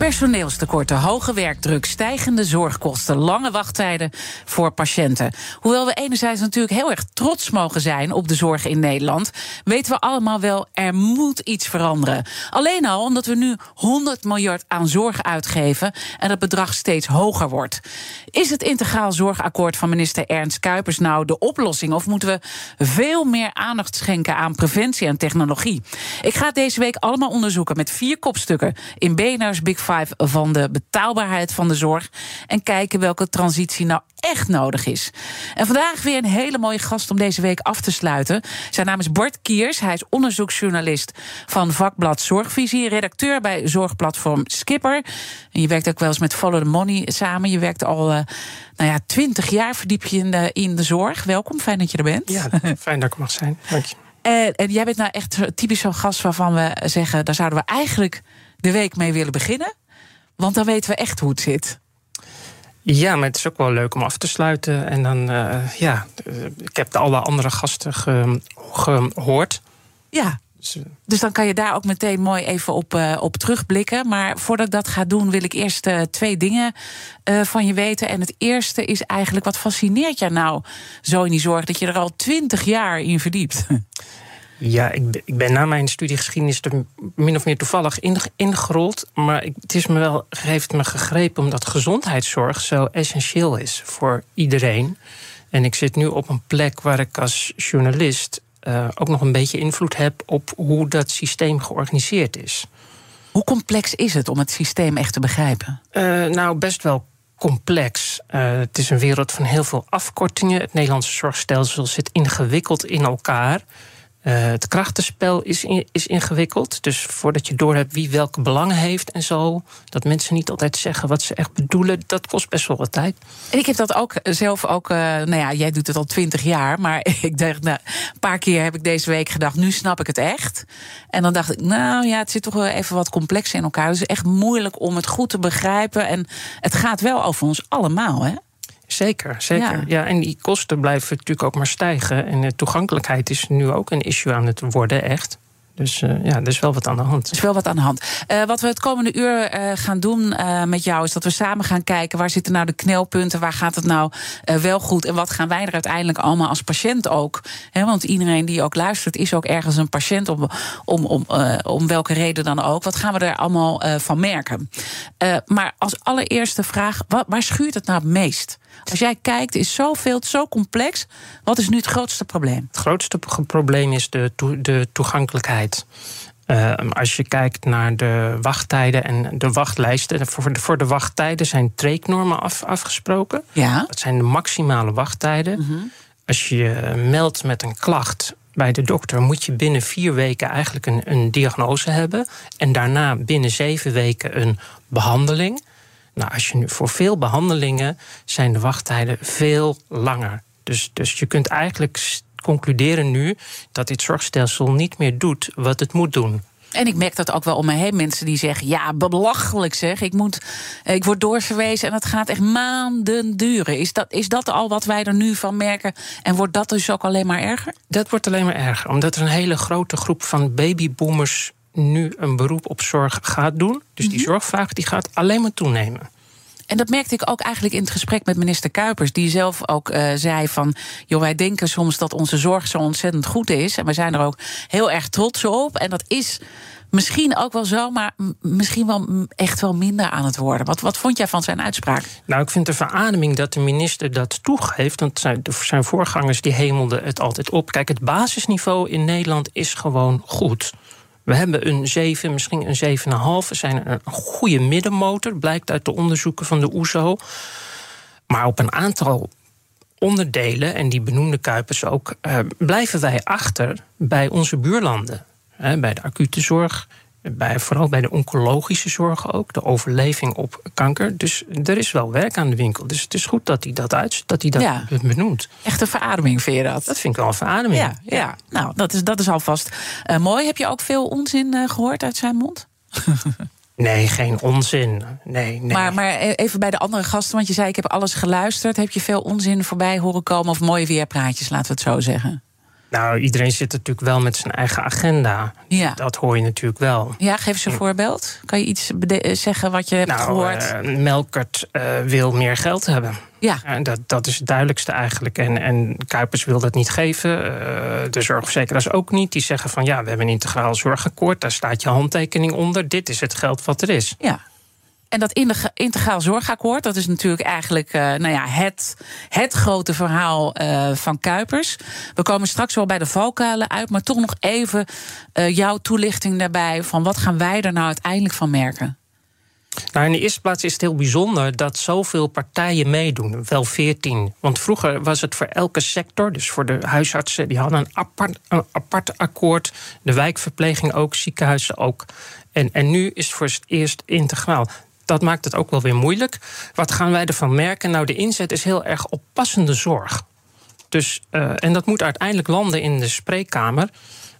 Personeelstekorten, hoge werkdruk, stijgende zorgkosten, lange wachttijden voor patiënten. Hoewel we enerzijds natuurlijk heel erg trots mogen zijn op de zorg in Nederland, weten we allemaal wel, er moet iets veranderen. Alleen al omdat we nu 100 miljard aan zorg uitgeven en dat bedrag steeds hoger wordt. Is het integraal zorgakkoord van minister Ernst Kuipers nou de oplossing? Of moeten we veel meer aandacht schenken aan preventie en technologie? Ik ga het deze week allemaal onderzoeken met vier kopstukken in BNR's Big van de betaalbaarheid van de zorg. En kijken welke transitie nou echt nodig is. En vandaag weer een hele mooie gast om deze week af te sluiten. Zijn naam is Bart Kiers. Hij is onderzoeksjournalist van vakblad Zorgvisie, redacteur bij zorgplatform Skipper. En je werkt ook wel eens met Follow the Money samen. Je werkt al uh, nou ja, twintig jaar verdiep je in de, in de zorg. Welkom, fijn dat je er bent. Ja, fijn dat ik mag zijn. Dank je. En, en jij bent nou echt typisch zo'n gast waarvan we zeggen... daar zouden we eigenlijk de week mee willen beginnen. Want dan weten we echt hoe het zit. Ja, maar het is ook wel leuk om af te sluiten. En dan, uh, ja, ik heb alle andere gasten gehoord. Ja, dus, uh, dus, dan kan je daar ook meteen mooi even op, uh, op terugblikken. Maar voordat ik dat ga doen, wil ik eerst twee dingen van je weten. En het eerste is eigenlijk, wat fascineert jou nou zo in die zorg... dat je er al twintig jaar in verdiept? Ja, ik, ik, ben na mijn studie geschiedenis er min of meer toevallig ingerold. Maar het is me wel, heeft me gegrepen omdat gezondheidszorg zo essentieel is voor iedereen. En ik zit nu op een plek waar ik als journalist uh, ook nog een beetje invloed heb op hoe dat systeem georganiseerd is. Hoe complex is het om het systeem echt te begrijpen? Uh, nou, best wel complex. Uh, het is een wereld van heel veel afkortingen. Het Nederlandse zorgstelsel zit ingewikkeld in elkaar. Uh, het krachtenspel is, is ingewikkeld. Dus voordat je doorhebt wie welke belangen heeft en zo. Dat mensen niet altijd zeggen wat ze echt bedoelen. Dat kost best wel wat tijd. En ik heb dat ook zelf ook. Uh, nou ja, jij doet het al twintig jaar. Maar ik dacht, nou, een paar keer heb ik deze week gedacht. Nu snap ik het echt. En dan dacht ik, nou ja, het zit toch wel even wat complexer in elkaar. Dus het is echt moeilijk om het goed te begrijpen. En het gaat wel over ons allemaal, hè? Zeker, zeker. Ja. ja. en die kosten blijven natuurlijk ook maar stijgen. En de toegankelijkheid is nu ook een issue aan het worden, echt. Dus uh, ja, er is wel wat aan de hand. Er is wel wat aan de hand. Uh, wat we het komende uur uh, gaan doen met jou is dat we samen gaan kijken waar zitten nou de knelpunten, waar gaat het nou wel goed en wat gaan wij er uiteindelijk allemaal als patiënt ook. He, want iedereen die ook luistert is ook ergens een patiënt om, om, om, om welke reden dan ook. Wat gaan we er allemaal van merken? maar als allereerste vraag, wat, waar schuurt het nou het meest? Als jij kijkt, is zoveel, zo complex. Wat is nu het grootste probleem? Het grootste probleem is de, to de toegankelijkheid. Uh, als je kijkt naar de wachttijden en de wachtlijsten. Voor de, voor de wachttijden zijn treeknormen af, afgesproken. Ja. Dat zijn de maximale wachttijden. Mm -hmm. Als je meldt met een klacht bij de dokter, moet je binnen vier weken eigenlijk een, een diagnose hebben. En daarna binnen zeven weken een behandeling. Nou, als je nu voor veel behandelingen zijn de wachttijden veel langer. Dus, dus je kunt eigenlijk concluderen nu dat dit zorgstelsel niet meer doet wat het moet doen. En ik merk dat ook wel om me heen. Mensen die zeggen: ja, belachelijk zeg. Ik, moet, ik word doorverwezen en het gaat echt maanden duren. Is dat, is dat al wat wij er nu van merken? En wordt dat dus ook alleen maar erger? Dat wordt alleen maar erger. Omdat er een hele grote groep van babyboomers nu een beroep op zorg gaat doen. Dus die zorgvraag die gaat alleen maar toenemen. En dat merkte ik ook eigenlijk in het gesprek met minister Kuipers, die zelf ook uh, zei van, joh, wij denken soms dat onze zorg zo ontzettend goed is, en we zijn er ook heel erg trots op. En dat is misschien ook wel zo, maar misschien wel echt wel minder aan het worden. Wat, wat vond jij van zijn uitspraak? Nou, ik vind de verademing dat de minister dat toegeeft. Want zijn, zijn voorgangers die hemelden het altijd op. Kijk, het basisniveau in Nederland is gewoon goed. We hebben een 7, misschien een 7,5. We zijn een goede middenmotor, blijkt uit de onderzoeken van de OESO. Maar op een aantal onderdelen, en die benoemde Kuipers ook, uh, blijven wij achter bij onze buurlanden. bij de acute zorg, bij, vooral bij de oncologische zorg ook, de overleving op kanker. Dus er is wel werk aan de winkel. Dus het is goed dat hij dat, uit, dat, hij dat ja. benoemt. Echt een verademing, vind je dat? Dat vind ik wel een verademing. Ja, ja. nou, dat is, dat is alvast uh, mooi. Heb je ook veel onzin uh, gehoord uit zijn mond? Nee, geen onzin. Nee, nee. Maar, maar even bij de andere gasten, want je zei: ik heb alles geluisterd. Heb je veel onzin voorbij horen komen of mooie weerpraatjes, laten we het zo zeggen? Nou, iedereen zit natuurlijk wel met zijn eigen agenda. Ja. Dat hoor je natuurlijk wel. Ja, geef eens een voorbeeld. Kan je iets zeggen wat je hebt nou, gehoord? Uh, Melkert uh, wil meer geld hebben. Ja. En dat, dat is het duidelijkste eigenlijk. En, en Kuipers wil dat niet geven. Uh, de zorgverzekeraars ook niet. Die zeggen van ja, we hebben een integraal zorgakkoord. Daar staat je handtekening onder. Dit is het geld wat er is. Ja. En dat integraal zorgakkoord, dat is natuurlijk eigenlijk uh, nou ja, het, het grote verhaal uh, van Kuipers. We komen straks wel bij de valkuilen uit, maar toch nog even uh, jouw toelichting daarbij van wat gaan wij er nou uiteindelijk van merken? Nou, in de eerste plaats is het heel bijzonder dat zoveel partijen meedoen. Wel veertien. Want vroeger was het voor elke sector, dus voor de huisartsen, die hadden een apart, een apart akkoord. De wijkverpleging ook, ziekenhuizen ook. En, en nu is het voor het eerst integraal dat maakt het ook wel weer moeilijk. Wat gaan wij ervan merken? Nou, de inzet is heel erg op passende zorg. Dus, uh, en dat moet uiteindelijk landen in de spreekkamer.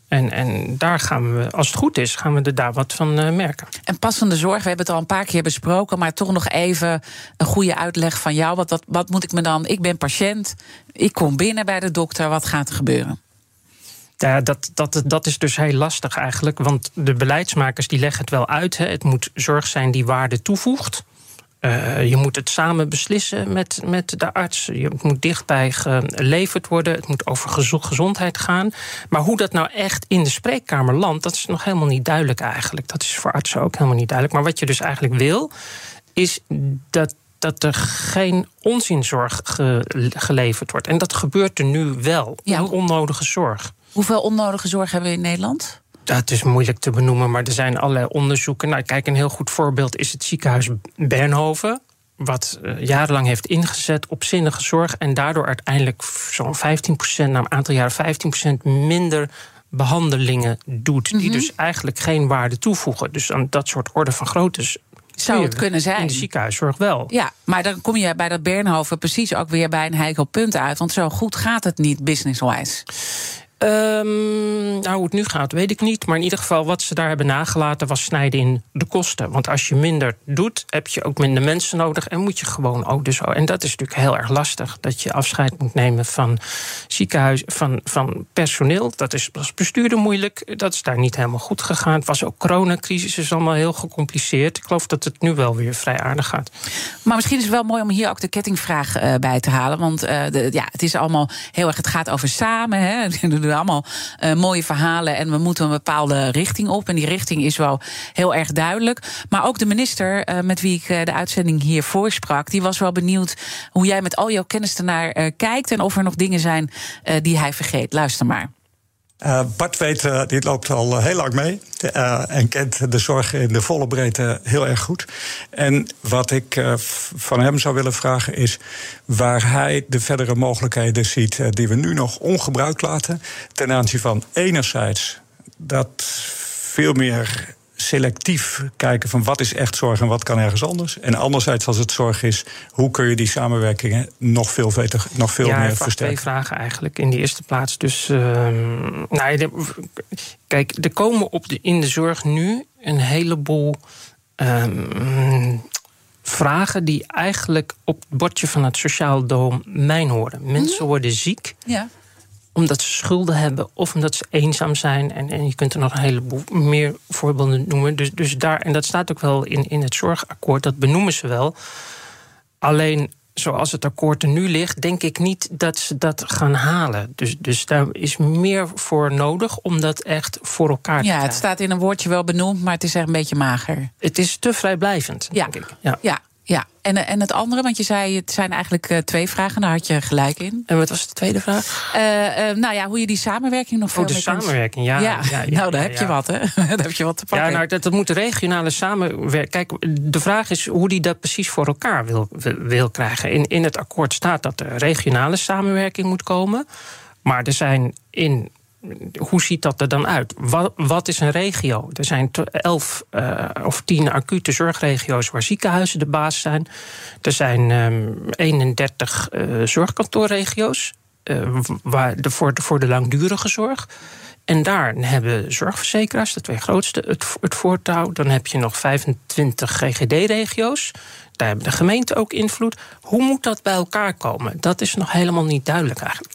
En, en daar gaan we, als het goed is, gaan we er daar wat van uh, merken. En passende zorg, we hebben het al een paar keer besproken, maar toch nog even een goede uitleg van jou. Wat, wat, wat moet ik me dan? Ik ben patiënt, ik kom binnen bij de dokter, wat gaat er gebeuren? Ja, dat, dat, dat is dus heel lastig eigenlijk. Want de beleidsmakers die leggen het wel uit. Hè. Het moet zorg zijn die waarde toevoegt. Uh, je moet het samen beslissen met, met de arts. Je moet dichtbij geleverd worden. Het moet over gezondheid gaan. Maar hoe dat nou echt in de spreekkamer landt, dat is nog helemaal niet duidelijk eigenlijk. Dat is voor artsen ook helemaal niet duidelijk. Maar wat je dus eigenlijk wil, is dat dat er geen onzinzorg ge geleverd wordt. En dat gebeurt er nu wel. Ja. Onnodige zorg. Hoeveel onnodige zorg hebben we in Nederland? Dat is moeilijk te benoemen, maar er zijn allerlei onderzoeken. Nou, kijk, een heel goed voorbeeld is het ziekenhuis Bernhoven. Wat uh, jarenlang heeft ingezet op zinnige zorg. En daardoor uiteindelijk zo'n 15%, na een aantal jaren 15% minder behandelingen doet. Die mhm. dus eigenlijk geen waarde toevoegen. Dus aan dat soort orde van grootte zou het kunnen zijn. In de ziekenhuiszorg wel. Ja, maar dan kom je bij dat Bernhoven precies ook weer bij een heikel punt uit. Want zo goed gaat het niet business-wise. Um, nou, hoe het nu gaat, weet ik niet. Maar in ieder geval, wat ze daar hebben nagelaten was snijden in de kosten. Want als je minder doet, heb je ook minder mensen nodig. En moet je gewoon ook dus. En dat is natuurlijk heel erg lastig. Dat je afscheid moet nemen van ziekenhuis, van, van personeel. Dat is als bestuurder moeilijk. Dat is daar niet helemaal goed gegaan. Het was ook coronacrisis, is allemaal heel gecompliceerd. Ik geloof dat het nu wel weer vrij aardig gaat. Maar misschien is het wel mooi om hier ook de kettingvraag uh, bij te halen. Want uh, de, ja, het is allemaal heel erg. Het gaat over samen. Hè. allemaal uh, mooie verhalen en we moeten een bepaalde richting op. En die richting is wel heel erg duidelijk. Maar ook de minister uh, met wie ik uh, de uitzending hier voorsprak, die was wel benieuwd hoe jij met al jouw kennis ernaar kijkt en of er nog dingen zijn die hij vergeet. Luister maar. Uh, Bart weet, uh, die loopt al heel lang mee en kent de zorg in de volle breedte heel erg goed. En wat ik van hem zou willen vragen is waar hij de verdere mogelijkheden ziet die we nu nog ongebruikt laten ten aanzien van enerzijds dat veel meer selectief kijken van wat is echt zorg en wat kan ergens anders. En anderzijds, als het zorg is, hoe kun je die samenwerkingen nog veel, beter, nog veel ja, meer versterken? twee vragen eigenlijk in de eerste plaats. Dus, uh, nou, de, kijk, er komen op de, in de zorg nu een heleboel. Um, vragen die eigenlijk op het bordje van het sociaal domein horen. Mensen mhm. worden ziek. Ja omdat ze schulden hebben of omdat ze eenzaam zijn. En, en je kunt er nog een heleboel meer voorbeelden noemen. Dus, dus daar, en dat staat ook wel in, in het zorgakkoord, dat benoemen ze wel. Alleen zoals het akkoord er nu ligt, denk ik niet dat ze dat gaan halen. Dus, dus daar is meer voor nodig om dat echt voor elkaar te krijgen. Ja, het staat in een woordje wel benoemd, maar het is echt een beetje mager. Het is te vrijblijvend, ja. denk ik. Ja. ja. Ja, en, eh, en het andere, want je zei het zijn eigenlijk uh, twee vragen, daar had je gelijk in. En wat was de tweede vraag? Uh, nou ja, hoe je die samenwerking nog voor. Oh, de samenwerking, ja, ja. ja, ja nou, daar heb je wat, hè? daar heb je wat te pakken. Ja, nou, dat, dat moet regionale samenwerking. Kijk, de vraag is hoe die dat precies voor elkaar wil, wil krijgen. In, in het akkoord staat dat er regionale samenwerking moet komen. Maar er zijn in hoe ziet dat er dan uit? Wat, wat is een regio? Er zijn elf uh, of tien acute zorgregio's waar ziekenhuizen de baas zijn. Er zijn um, 31 uh, zorgkantoorregio's uh, waar de, voor, de, voor de langdurige zorg. En daar hebben zorgverzekeraars, de twee grootste, het, het voortouw. Dan heb je nog 25 GGD-regio's. Daar hebben de gemeenten ook invloed. Hoe moet dat bij elkaar komen? Dat is nog helemaal niet duidelijk eigenlijk.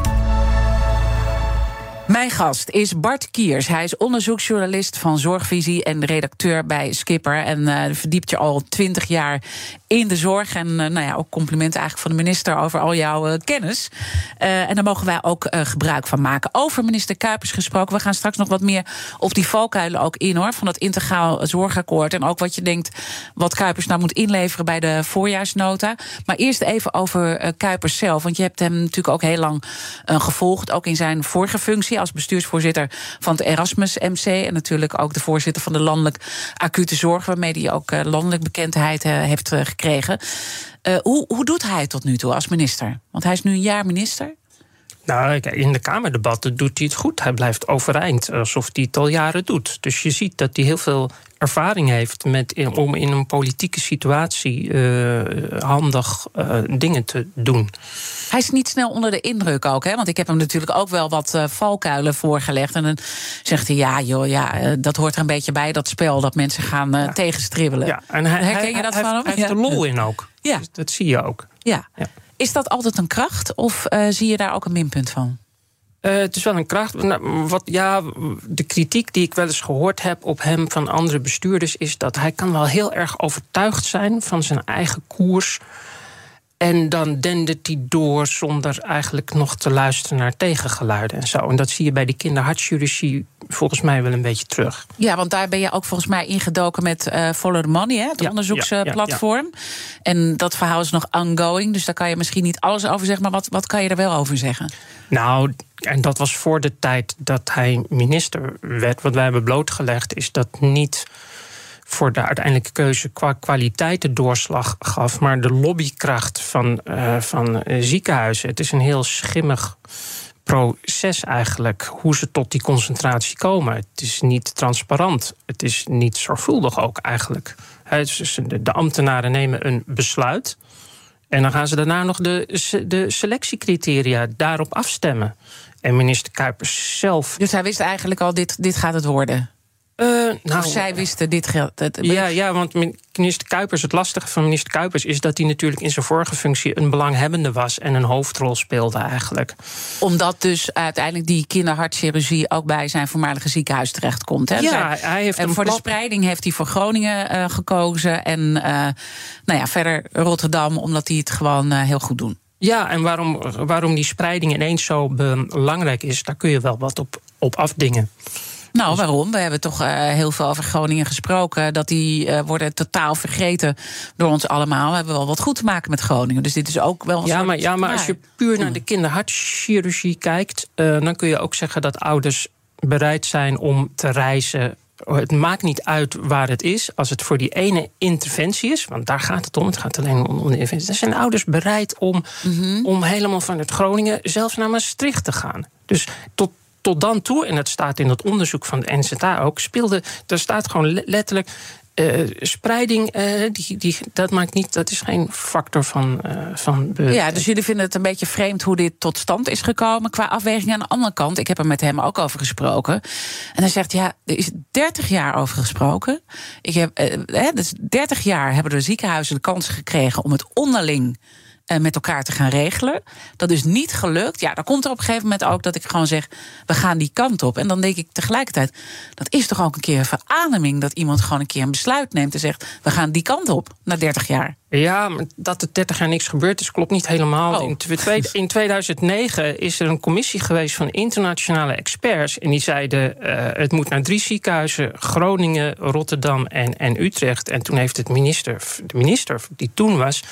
Mijn gast is Bart Kiers. Hij is onderzoeksjournalist van Zorgvisie en redacteur bij Skipper. En uh, verdiept je al twintig jaar in de zorg. En uh, nou ja, ook complimenten eigenlijk van de minister over al jouw uh, kennis. en daar mogen wij ook gebruik van maken. Over minister Kuipers gesproken. We gaan straks nog wat meer op die valkuilen ook in hoor. Van dat integraal zorgakkoord. En ook wat je denkt wat Kuipers nou moet inleveren bij de voorjaarsnota. Maar eerst even over Kuipers zelf. Want je hebt hem natuurlijk ook heel lang gevolgd. Ook in zijn vorige functie als bestuursvoorzitter van het Erasmus MC. En natuurlijk ook de voorzitter van de landelijk acute zorg, waarmee hij ook uh, landelijk bekendheid uh, heeft uh, gekregen. hoe, hoe doet hij het tot nu toe als minister? Want hij is nu een jaar minister. Nou, in de Kamerdebatten doet hij het goed. Hij blijft overeind, alsof hij het al jaren doet. Dus je ziet dat hij heel veel ervaring heeft met, om in een politieke situatie uh, handig uh, dingen te doen. Hij is niet snel onder de indruk ook, hè? Want ik heb hem natuurlijk ook wel wat uh, valkuilen voorgelegd. En dan zegt hij: ja, joh, ja, dat hoort er een beetje bij, dat spel, dat mensen gaan ja. tegenstribbelen. Ja, en hij, Herken hij, je dat hij, van hem? Hij heeft er lol in ook. Ja. Dus dat zie je ook. Ja. ja. Is dat altijd een kracht of zie je daar ook een minpunt van? Uh, het is wel een kracht. Nou, wat, ja, de kritiek die ik wel eens gehoord heb op hem van andere bestuurders is dat hij kan wel heel erg overtuigd zijn van zijn eigen koers. En dan dendert hij door zonder eigenlijk nog te luisteren naar tegengeluiden en zo. En dat zie je bij die kinderhartchirurgie volgens mij wel een beetje terug. Ja, want daar ben je ook volgens mij ingedoken met uh, Follow the Money, hè, het ja, onderzoeksplatform. Ja, ja, en dat verhaal is nog ongoing, dus daar kan je misschien niet alles over zeggen. Maar wat, wat kan je er wel over zeggen? Nou, en dat was voor de tijd dat hij minister werd. Wat wij hebben blootgelegd is dat niet voor de uiteindelijke keuze qua kwaliteit de doorslag gaf, maar de lobbykracht van, uh, van ziekenhuizen. Het is een heel schimmig proces eigenlijk, hoe ze tot die concentratie komen. Het is niet transparant, het is niet zorgvuldig ook eigenlijk. De ambtenaren nemen een besluit. En dan gaan ze daarna nog de, de selectiecriteria daarop afstemmen. En minister Kuipers zelf. Dus hij wist eigenlijk al: dit, dit gaat het worden? Uh, nou, of zij wisten dit geldt. Ja, ja, want minister Kuipers, het lastige van minister Kuipers is dat hij natuurlijk in zijn vorige functie een belanghebbende was en een hoofdrol speelde eigenlijk. Omdat dus uiteindelijk die kinderhartchirurgie ook bij zijn voormalige ziekenhuis terechtkomt. Hè? Ja, hij heeft en voor de spreiding heeft hij voor Groningen uh, gekozen en uh, nou ja, verder Rotterdam, omdat die het gewoon heel goed doen. Ja, en waarom, waarom die spreiding ineens zo belangrijk is, daar kun je wel wat op, op afdingen. Nou, waarom? We hebben toch uh, heel veel over Groningen gesproken. Dat die uh, worden totaal vergeten door ons allemaal. We hebben wel wat goed te maken met Groningen. Dus dit is ook wel een ja, maar, ja, maar als je puur naar de kinderhartchirurgie kijkt... Uh, dan kun je ook zeggen dat ouders bereid zijn om te reizen het maakt niet uit waar het is. Als het voor die ene interventie is, want daar gaat het om. Het gaat alleen om, de interventie. Dan zijn ouders bereid om, mm -hmm. om helemaal vanuit Groningen zelfs naar Maastricht te gaan. Dus tot, tot dan toe, en dat staat in het onderzoek van de NZA ook, speelde. Er staat gewoon letterlijk. Uh, spreiding, uh, die, die, dat maakt niet, dat is geen factor van. Uh, van ja, dus jullie vinden het een beetje vreemd hoe dit tot stand is gekomen qua afweging. Aan de andere kant, ik heb er met hem ook over gesproken. En hij zegt: Ja, er is 30 jaar over gesproken. Ik heb, hè, dus 30 jaar hebben de ziekenhuizen de kans gekregen om het onderling met elkaar te gaan regelen. Dat is niet gelukt. Ja, dan komt er op een gegeven moment ook dat ik gewoon zeg: we gaan die kant op. En dan denk ik tegelijkertijd: dat is toch ook een keer een verademing dat iemand gewoon een keer een besluit neemt en zegt: we gaan die kant op na 30 jaar. Ja, maar dat er 30 jaar niks gebeurd is, klopt niet helemaal. Oh. In, twe- in 2009 is er een commissie geweest van internationale experts. En die zeiden: eh, het moet naar drie ziekenhuizen: Groningen, Rotterdam en, en Utrecht. En toen heeft het minister, de minister die toen was.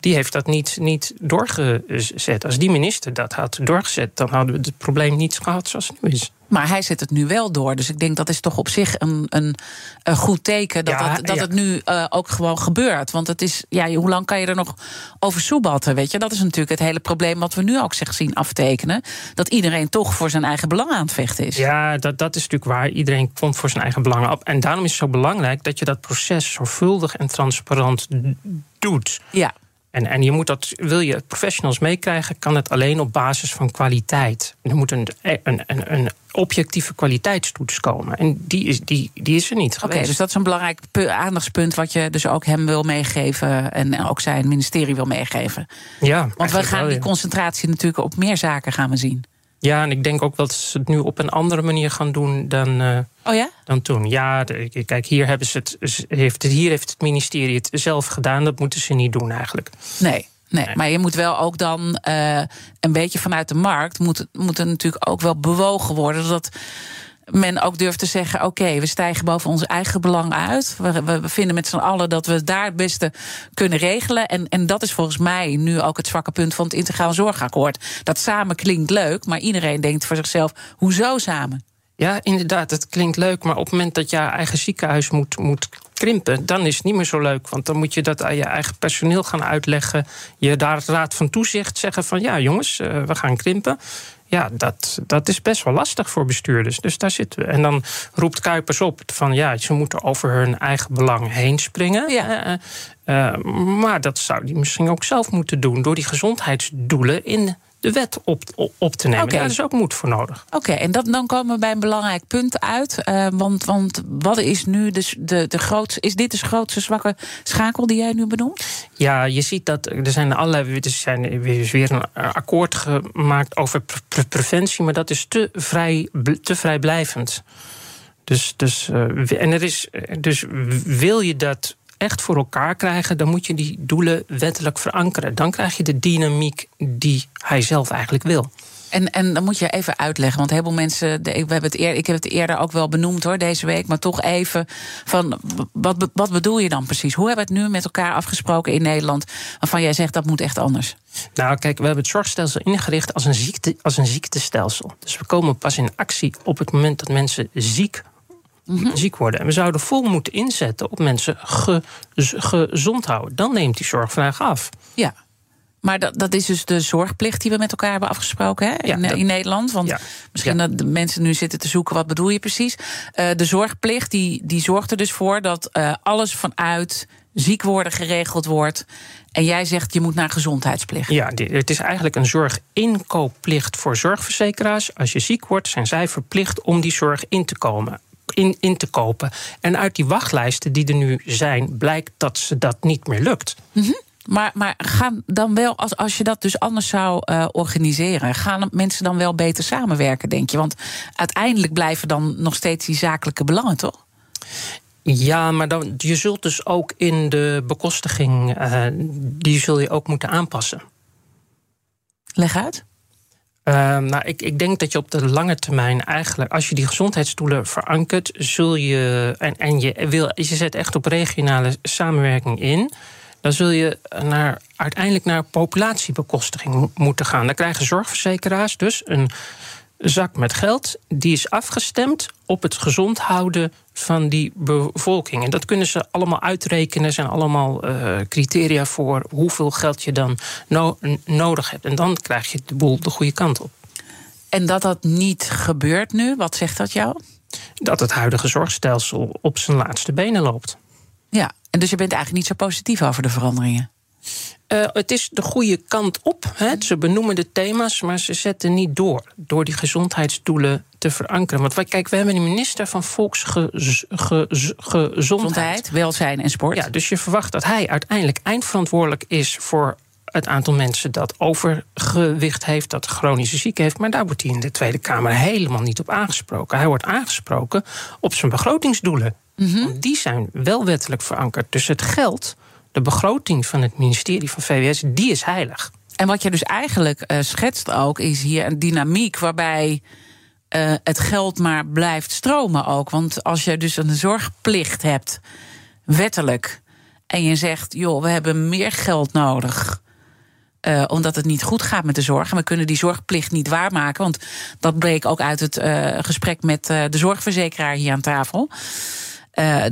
Die heeft dat niet, niet doorgezet. Als die minister dat had doorgezet, dan hadden we het probleem niet gehad zoals het nu is. Maar hij zet het nu wel door. Dus ik denk dat is toch op zich een, een, een goed teken dat, Ja, dat ja. het nu eh, ook gewoon gebeurt. Want het is, ja, hoe lang kan je er nog over soebatten? Weet je? Dat is natuurlijk het hele probleem wat we nu ook zich zien aftekenen. Dat iedereen toch voor zijn eigen belang aan het vechten is. Ja, dat, dat is natuurlijk waar. Iedereen komt voor zijn eigen belangen op. En daarom is het zo belangrijk dat je dat proces zorgvuldig en transparant doet. Ja. En, en je moet dat, wil je professionals meekrijgen, kan het alleen op basis van kwaliteit. Er moet een, een, een, een objectieve kwaliteitstoets komen. En die is, die, die is er niet Oké, dus dat is een belangrijk pu- aandachtspunt wat je dus ook hem wil meegeven en ook zijn ministerie wil meegeven. ja, Want we gaan wel, die concentratie natuurlijk op meer zaken gaan we zien. Ja, en ik denk ook dat ze het nu op een andere manier gaan doen dan, eh, Oh ja? dan toen. Ja, de- kijk, hier, hebben ze het, heeft, het- hier heeft het ministerie het zelf gedaan. Dat moeten ze niet doen eigenlijk. Nee. Nee, maar je moet wel ook dan eh, een beetje vanuit de markt... Moet, moet er natuurlijk ook wel bewogen worden... zodat men ook durft te zeggen... oké, we stijgen boven ons eigen belang uit. We, we, vinden met z'n allen dat we daar het beste kunnen regelen. En, en dat is volgens mij nu ook het zwakke punt van het integraal zorgakkoord. Dat samen klinkt leuk, maar iedereen denkt voor zichzelf... hoezo samen? Ja, inderdaad, het klinkt leuk. Maar op het moment dat je eigen ziekenhuis moet, moet krimpen, dan is het niet meer zo leuk. Want dan moet je dat aan je eigen personeel gaan uitleggen. Je daar raad van toezicht zeggen van ja, jongens, eh, we gaan krimpen. Ja, dat, dat is best wel lastig voor bestuurders. Dus daar zitten we. En dan roept Kuipers op van ja, ze moeten over hun eigen belang heen springen. Ja. Eh, eh, maar dat zou die misschien ook zelf moeten doen door die gezondheidsdoelen in de wet op, op, te nemen. Oké. Daar is ook moed voor nodig. Oké, en dat, dan komen we bij een belangrijk punt uit. eh, want, want wat is nu de, de, de grootste. Is dit de grootste zwakke schakel die jij nu benoemt? Ja, je ziet dat er zijn allerlei. Er zijn er is weer een akkoord gemaakt over pre- pre- preventie, maar dat is te, vrij, te vrijblijvend. Dus, dus, eh, en er is, dus wil je dat echt voor elkaar krijgen, dan moet je die doelen wettelijk verankeren. Dan krijg je de dynamiek die hij zelf eigenlijk wil. En, en dan moet je even uitleggen, want heel veel mensen. we hebben het eer, ik heb het eerder ook wel benoemd hoor, deze week. Maar toch even van wat, wat bedoel je dan precies? Hoe hebben we het nu met elkaar afgesproken in Nederland? Waarvan jij zegt dat moet echt anders. Nou, kijk, we hebben het zorgstelsel ingericht als een, ziekte, als een ziektestelsel. Dus we komen pas in actie op het moment dat mensen ziek, ziek worden. En we zouden vol moeten inzetten op mensen ge- gezond houden. Dan neemt die zorgvraag af. Ja. Maar dat, dat is dus de zorgplicht die we met elkaar hebben afgesproken hè? Ja, in, dat- in Nederland. Want Ja. misschien Ja. dat de mensen nu zitten te zoeken, wat bedoel je precies? Eh, de zorgplicht die, die zorgt er dus voor dat eh, alles vanuit ziek worden geregeld wordt. En jij zegt je moet naar gezondheidsplicht. Ja, het is eigenlijk een zorginkoopplicht voor zorgverzekeraars. Als je ziek wordt, zijn zij verplicht om die zorg in te komen. In, in te kopen. En uit die wachtlijsten die er nu zijn, blijkt dat ze dat niet meer lukt. Maar, maar gaan dan wel, als, als je dat dus anders zou eh, organiseren, gaan mensen dan wel beter samenwerken, denk je? Want uiteindelijk blijven dan nog steeds die zakelijke belangen, toch? Ja, maar dan, je zult dus ook in de bekostiging, eh, die zul je ook moeten aanpassen. Leg uit. Uh, nou, ik, ik denk dat je op de lange termijn eigenlijk, als je die gezondheidsdoelen verankert, zul je en, en je wil, je zet echt op regionale samenwerking in, dan zul je naar, uiteindelijk naar populatiebekostiging mo- moeten gaan. Dan krijgen zorgverzekeraars dus een zak met geld, die is afgestemd op het gezond houden van die bevolking. En dat kunnen ze allemaal uitrekenen. Er zijn allemaal eh, criteria voor hoeveel geld je dan no- nodig hebt. En dan krijg je de boel de goede kant op. En dat dat niet gebeurt nu, wat zegt dat jou? Dat het huidige zorgstelsel op zijn laatste benen loopt. Ja, en dus je bent eigenlijk niet zo positief over de veranderingen. Uh, het is de goede kant op. Hè. Ze benoemen de thema's, maar ze zetten niet door. Door die gezondheidsdoelen te verankeren. Want wij, kijk, we hebben een minister van Volksgezondheid. Gezondheid, welzijn en sport. Ja, dus je verwacht dat hij uiteindelijk eindverantwoordelijk is voor het aantal mensen dat overgewicht heeft, dat chronische ziekte heeft. Maar daar wordt hij in de Tweede Kamer helemaal niet op aangesproken. Hij wordt aangesproken op zijn begrotingsdoelen. Mhm. Die zijn wel wettelijk verankerd. Dus het geld de begroting van het ministerie van VWS, die is heilig. En wat je dus eigenlijk uh, schetst ook, is hier een dynamiek waarbij uh, het geld maar blijft stromen ook. Want als je dus een zorgplicht hebt, wettelijk, en je zegt, joh, we hebben meer geld nodig. Uh, omdat het niet goed gaat met de zorg. En we kunnen die zorgplicht niet waarmaken. Want dat bleek ook uit het gesprek met de zorgverzekeraar hier aan tafel. Uh,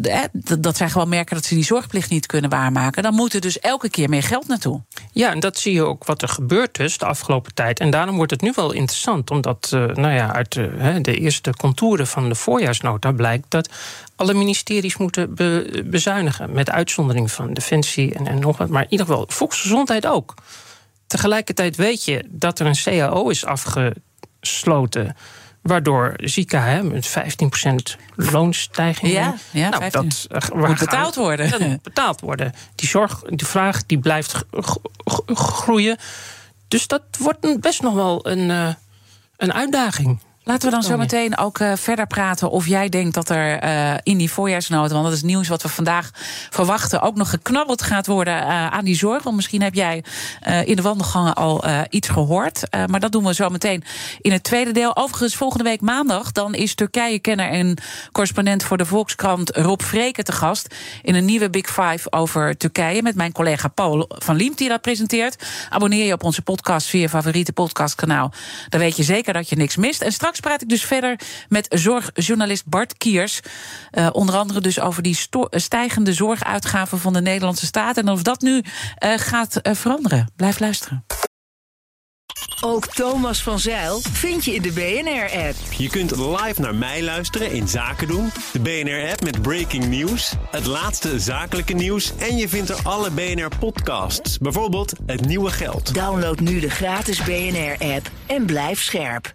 dat zij gewoon merken dat ze die zorgplicht niet kunnen waarmaken. Dan moet er dus elke keer meer geld naartoe. Ja, en dat zie je ook wat er gebeurt dus de afgelopen tijd. En daarom wordt het nu wel interessant, omdat uh, nou ja, uit de, de eerste contouren van de voorjaarsnota blijkt dat alle ministeries moeten be bezuinigen. Met uitzondering van Defensie en, en nog wat. Maar in ieder geval, volksgezondheid ook. Tegelijkertijd weet je dat er een CAO is afgesloten waardoor Zika hè, met 15% loonstijging. Ja, ja nou, dat moet betaald worden. Dat betaald worden. Die zorg, die vraag die blijft groeien. Dus dat wordt best nog wel een, uh, een uitdaging. Laten we dan zo meteen ook uh, verder praten of jij denkt dat er uh, in die voorjaarsnota, want dat is nieuws wat we vandaag verwachten, ook nog geknabbeld gaat worden uh, aan die zorg. Want misschien heb jij in de wandelgangen al iets gehoord. maar dat doen we zo meteen in het tweede deel. Overigens, volgende week maandag, dan is Turkije-kenner en correspondent voor de Volkskrant Rob Vreken te gast in een nieuwe Big Five over Turkije met mijn collega Paul van Liemt die dat presenteert. Abonneer je op onze podcast via je favoriete podcastkanaal. Dan weet je zeker dat je niks mist. En straks praat ik dus verder met zorgjournalist Bart Kiers. Uh, onder andere dus over die stijgende zorguitgaven van de Nederlandse staat. En of dat nu uh, gaat uh, veranderen. Blijf luisteren. Ook Thomas van Zeil vind je in de BNR-app. Je kunt live naar mij luisteren in Zaken doen. De BNR-app met breaking news, het laatste zakelijke nieuws... en je vindt er alle BNR-podcasts, bijvoorbeeld Het Nieuwe Geld. Download nu de gratis BNR-app en blijf scherp.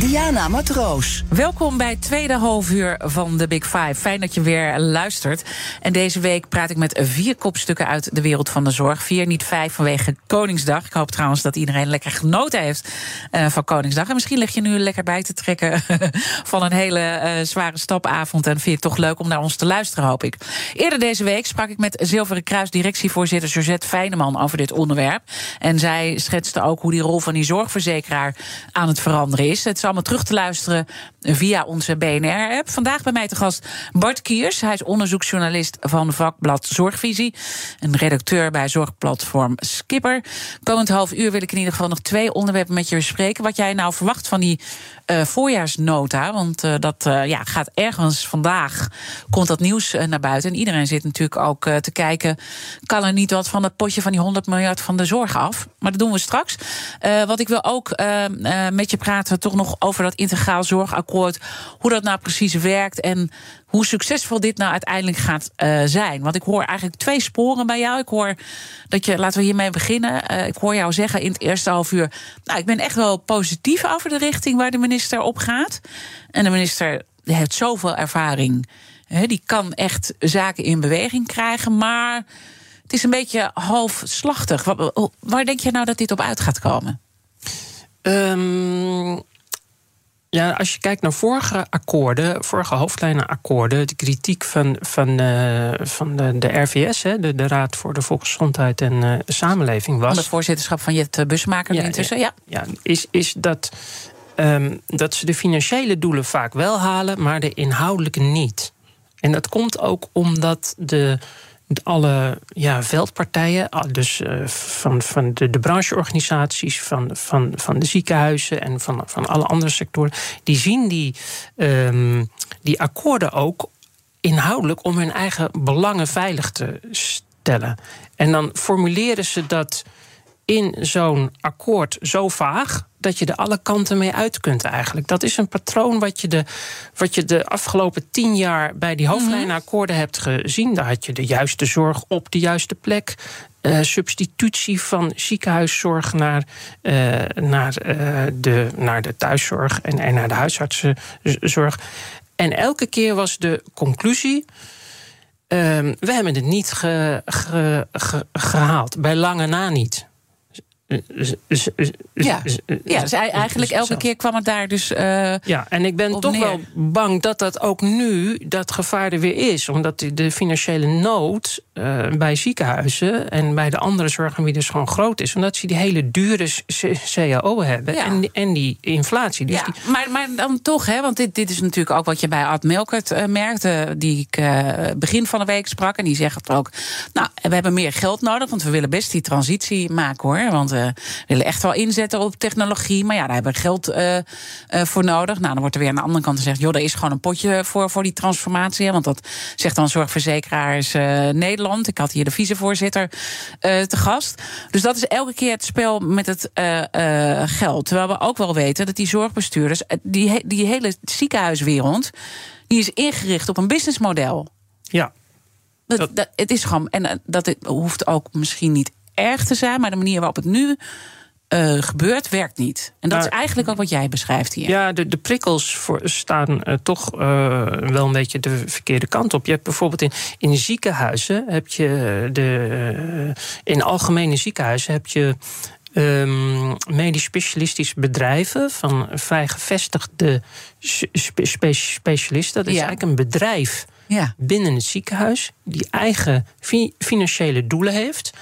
Diana Matroos. Welkom bij het tweede halfuur van de Big Five. Fijn dat je weer luistert. En deze week praat ik met vier kopstukken uit de wereld van de zorg. Vier, niet vijf vanwege Koningsdag. Ik hoop trouwens dat iedereen lekker genoten heeft uh, van Koningsdag. En misschien lig je nu lekker bij te trekken van een hele uh, zware stapavond. En vind je het toch leuk om naar ons te luisteren, hoop ik. Eerder deze week sprak ik met Zilveren Kruis directievoorzitter Josette Feyneman over dit onderwerp. En zij schetste ook hoe die rol van die zorgverzekeraar aan het veranderen is. Het allemaal terug te luisteren via onze BNR-app. Vandaag bij mij te gast Bart Kiers. Hij is onderzoeksjournalist van vakblad Zorgvisie. En redacteur bij zorgplatform Skipper. Komend half uur wil ik in ieder geval nog twee onderwerpen met je bespreken. Wat jij nou verwacht van die uh, voorjaarsnota. Want uh, dat uh, ja, gaat ergens vandaag. Komt dat nieuws naar buiten. En iedereen zit natuurlijk ook te kijken. Kan er niet wat van het potje van die 100 miljard van de zorg af? Maar dat doen we straks. wat ik wil ook met je praten, toch nog over dat integraal zorgakkoord. Hoe dat nou precies werkt. En hoe succesvol dit nou uiteindelijk gaat uh, zijn. Want ik hoor eigenlijk twee sporen bij jou. Ik hoor dat je, laten we hiermee beginnen. Uh, ik hoor jou zeggen in het eerste half uur. Nou, ik ben echt wel positief over de richting waar de minister op gaat. En de minister heeft zoveel ervaring. Die kan echt zaken in beweging krijgen. Maar het is een beetje halfslachtig. Waar, denk je nou dat dit op uit gaat komen? Um, ja, als je kijkt naar vorige akkoorden, vorige hoofdlijnenakkoorden, de kritiek van, van, uh, van de, de RVS, hè, de, de Raad voor de Volksgezondheid en uh, Samenleving, was. Onder voorzitterschap van Jet Busmaker ja, intussen, ja. Ja, is, is dat, um, dat ze de financiële doelen vaak wel halen, maar de inhoudelijke niet. En dat komt ook omdat de alle ja, veldpartijen, dus uh, van, van de, de brancheorganisaties, van, van, van de ziekenhuizen en van, van alle andere sectoren, die zien die, um, die akkoorden ook inhoudelijk om hun eigen belangen veilig te stellen. En dan formuleren ze dat in zo'n akkoord zo vaag dat je er alle kanten mee uit kunt eigenlijk. Dat is een patroon wat je de, wat je de afgelopen tien jaar bij die hoofdlijnenakkoorden hebt gezien. Daar had je de juiste zorg op de juiste plek. Uh, substitutie van ziekenhuiszorg naar, uh, naar, uh, de, naar de thuiszorg en, en naar de huisartsenzorg. En elke keer was de conclusie. Ehm, we hebben het niet ge, ge, ge, gehaald, bij lange na niet. Ja, ja dus eigenlijk elke keer kwam het daar dus. Uh, ja, en ik ben toch wel bang dat dat ook nu dat gevaar er weer is. Omdat de financiële nood uh, bij ziekenhuizen en bij de andere zorgaanbieders gewoon groot is. Omdat ze die hele dure CAO hebben ja. en, en die inflatie. Dus ja, die... maar, maar dan toch, hè, want dit, dit is natuurlijk ook wat je bij Ad Melkert uh, merkte, die ik begin van de week sprak. En die zegt ook: Nou, we hebben meer geld nodig, want we willen best die transitie maken hoor. Want we willen echt wel inzetten op technologie. Maar ja, daar hebben we geld uh, uh, voor nodig. Nou, dan wordt er weer aan de andere kant gezegd: joh, er is gewoon een potje voor, voor die transformatie. Want dat zegt dan Zorgverzekeraars uh, Nederland. Ik had hier de vicevoorzitter te gast. Dus dat is elke keer het spel met het geld. Terwijl we ook wel weten dat die zorgbestuurders, die, die hele ziekenhuiswereld, die is ingericht op een businessmodel. Ja. Dat, dat, het is gewoon, en dat hoeft ook misschien niet erg te zijn, maar de manier waarop het nu uh, gebeurt, werkt niet. En dat is eigenlijk ook wat jij beschrijft hier. Ja, de, de prikkels voor, staan uh, toch uh, wel een beetje de verkeerde kant op. Je hebt bijvoorbeeld in, in ziekenhuizen heb je de. in algemene ziekenhuizen heb je. Um, medisch specialistische bedrijven van vrij gevestigde spe specialisten. Dat is ja. eigenlijk een bedrijf ja. binnen het ziekenhuis die eigen fi financiële doelen heeft.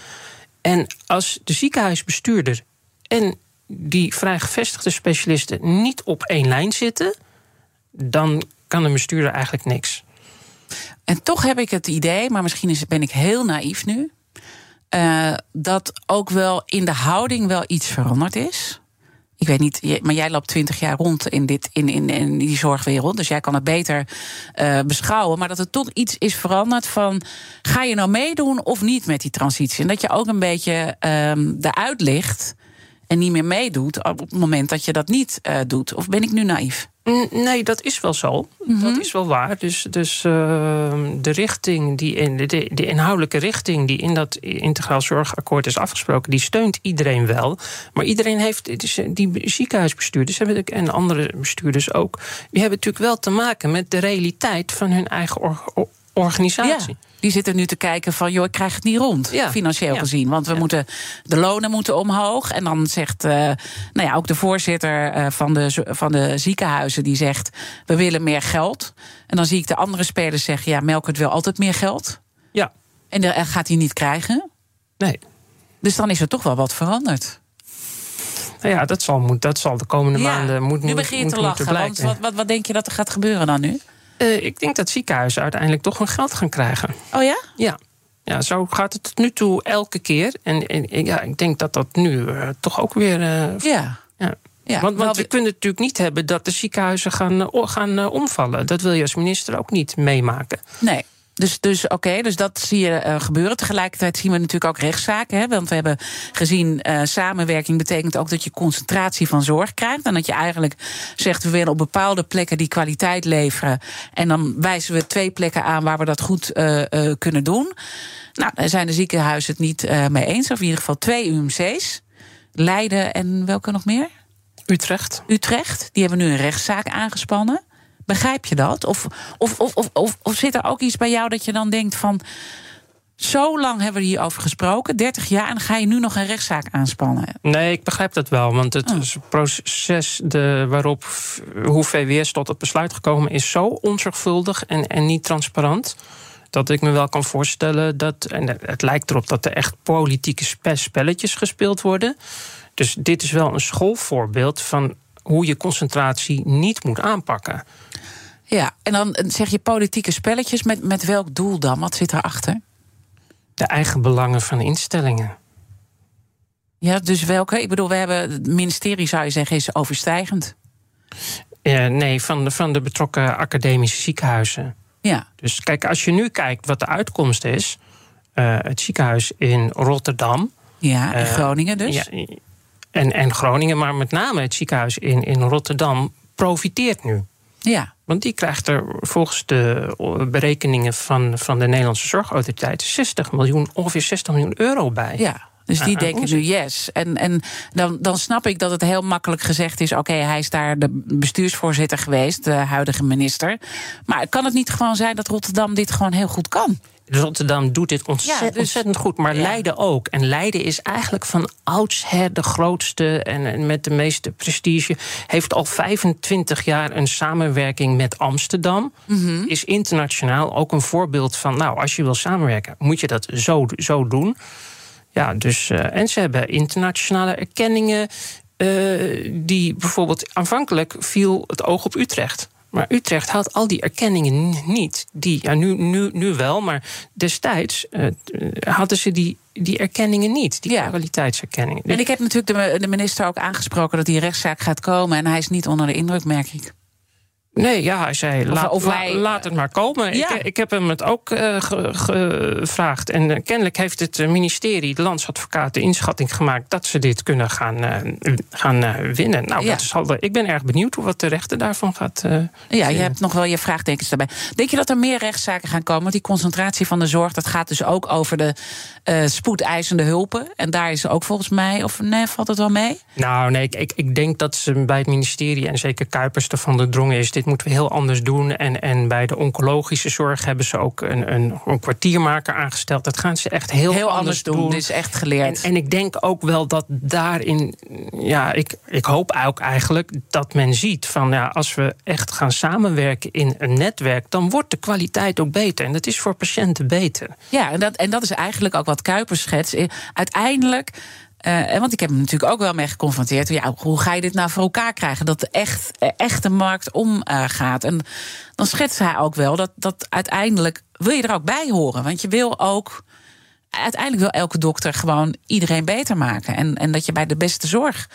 En als de ziekenhuisbestuurder en die vrij gevestigde specialisten niet op één lijn zitten, dan kan de bestuurder eigenlijk niks. En toch heb ik het idee, maar misschien is, ben ik heel naïef nu, uh, dat ook wel in de houding wel iets veranderd is. Ik weet niet, maar jij loopt twintig jaar rond in, dit, in, in, in die zorgwereld. Dus jij kan het beter uh, beschouwen. Maar dat er toch iets is veranderd van. Ga je nou meedoen of niet met die transitie? En dat je ook een beetje um, eruit ligt en niet meer meedoet op het moment dat je dat niet uh, doet. Of ben ik nu naïef? Nee, dat is wel zo. Mm -hmm. Dat is wel waar. Dus, dus uh, de richting, die in, de, de, inhoudelijke richting die in dat integraal zorgakkoord is afgesproken, die steunt iedereen wel. Maar iedereen heeft, dus die ziekenhuisbestuurders hebben, en andere bestuurders ook, die hebben natuurlijk wel te maken met de realiteit van hun eigen or, or, organisatie. Ja. Die zitten nu te kijken van, joh, ik krijg het niet rond, ja. financieel ja. gezien. Want we ja. moeten, de lonen moeten omhoog. En dan zegt, uh, nou ja, ook de voorzitter uh, van, de, van de ziekenhuizen... die zegt, we willen meer geld. En dan zie ik de andere spelers zeggen... ja, Melkert wil altijd meer geld. Ja. En dat gaat hij niet krijgen. Nee. Dus dan is er toch wel wat veranderd. Nou ja, dat zal, dat zal de komende maanden moet, Nu begin je te lachen, want wat, wat, wat denk je dat er gaat gebeuren dan nu? Uh, ik denk dat ziekenhuizen uiteindelijk toch hun geld gaan krijgen. Oh ja? Ja. Ja, zo gaat het tot nu toe elke keer. En, en ja, ik denk dat dat nu uh, toch ook weer. Uh, ja. ja. Ja, want, want we kunnen natuurlijk niet hebben dat de ziekenhuizen gaan, gaan omvallen. Dat wil je als minister ook niet meemaken. Nee. Dus, dus oké, okay, dus dat zie je uh, gebeuren. Tegelijkertijd zien we natuurlijk ook rechtszaken. Hè, want we hebben gezien, uh, samenwerking betekent ook dat je concentratie van zorg krijgt. En dat je eigenlijk zegt, we willen op bepaalde plekken die kwaliteit leveren. En dan wijzen we twee plekken aan waar we dat goed uh, kunnen doen. Nou, daar zijn de ziekenhuizen het niet mee eens. Of in ieder geval twee UMC's. Leiden en welke nog meer? Utrecht. Utrecht. Die hebben nu een rechtszaak aangespannen. Begrijp je dat? Of, of, of, of, of, zit er ook iets bij jou dat je dan denkt van. Zo lang hebben we hierover gesproken, 30 jaar, en dan ga je nu nog een rechtszaak aanspannen. Nee, ik begrijp dat wel. Want het oh. proces de, waarop hoe VWS tot het besluit gekomen is, zo onzorgvuldig en, en niet transparant. Dat ik me wel kan voorstellen dat. En het lijkt erop dat er echt politieke spelletjes gespeeld worden. Dus dit is wel een schoolvoorbeeld van hoe je concentratie niet moet aanpakken. Ja, en dan zeg je politieke spelletjes. Met, met welk doel dan? Wat zit erachter? De eigen belangen van instellingen. Ja, dus welke? Ik bedoel, we hebben het ministerie, zou je zeggen, is overstijgend. Nee, van de, van de betrokken academische ziekenhuizen. Ja. Dus kijk, als je nu kijkt wat de uitkomst is. Uh, het ziekenhuis in Rotterdam. Ja, in uh, Groningen dus. Ja, en, en Groningen, maar met name het ziekenhuis in, in Rotterdam profiteert nu. Ja. Want die krijgt er volgens de berekeningen van, van de Nederlandse Zorgautoriteit 60 miljoen, ongeveer 60 miljoen euro bij. Ja. Dus die denken nu yes. En, en dan, dan snap ik dat het heel makkelijk gezegd is: oké, hij is daar de bestuursvoorzitter geweest, de huidige minister. Maar kan het niet gewoon zijn dat Rotterdam dit gewoon heel goed kan? Rotterdam doet dit ontzettend, Ja, dus- ontzettend goed, maar Ja. Leiden ook. En Leiden is eigenlijk van oudsher de grootste en, en met de meeste prestige. Heeft al 25 jaar een samenwerking met Amsterdam. Mhm. Is internationaal ook een voorbeeld van, nou, als je wil samenwerken, moet je dat zo, zo doen. Ja, dus, eh, en ze hebben internationale erkenningen. eh, die bijvoorbeeld aanvankelijk viel het oog op Utrecht. Maar Utrecht had al die erkenningen niet. Die, ja, nu, nu, nu wel, maar destijds eh, hadden ze die, die erkenningen niet. Die Ja. kwaliteitserkenningen. En ik heb natuurlijk de, de minister ook aangesproken dat die rechtszaak gaat komen. En hij is niet onder de indruk, merk ik. Nee, ja, hij zei, laat, of la- wij- laat het maar komen. Ja. Ik, ik heb hem het ook eh, ge- gevraagd. En eh, kennelijk heeft het eh, ministerie, de landsadvocaat, de inschatting gemaakt... dat ze dit kunnen gaan, eh, gaan eh, winnen. Nou, Ja. dat ik ben erg benieuwd wat de rechter daarvan gaat eh, Ja, je hebt nog wel je vraagtekens daarbij. Denk je dat er meer rechtszaken gaan komen? Want die concentratie van de zorg, dat gaat dus ook over de eh, spoedeisende hulpen. En daar is ook volgens mij, of nee, valt het wel mee? Nou, nee, ik, ik, ik denk dat ze bij het ministerie en zeker Kuipers ervan doordrongen is... dit moeten we heel anders doen. En, en bij de oncologische zorg hebben ze ook een, een, een kwartiermaker aangesteld. Dat gaan ze echt heel, Heel anders doen. Dit is echt En, geleerd. en ik denk ook wel dat daarin, ja, ik, ik hoop ook eigenlijk dat men ziet van ja, als we echt gaan samenwerken in een netwerk, dan wordt de kwaliteit ook beter. En dat is voor patiënten beter. Ja, en dat, en dat is eigenlijk ook wat Kuipers schetst. Uiteindelijk. Eh, en want ik heb hem natuurlijk ook wel mee geconfronteerd. Ja, hoe ga je dit nou voor elkaar krijgen? Dat de echt, eh, echte markt omgaat. en dan schetst hij ook wel dat, dat uiteindelijk wil je er ook bij horen. Want je wil ook. Uiteindelijk wil elke dokter gewoon iedereen beter maken. En, en dat je bij de beste zorg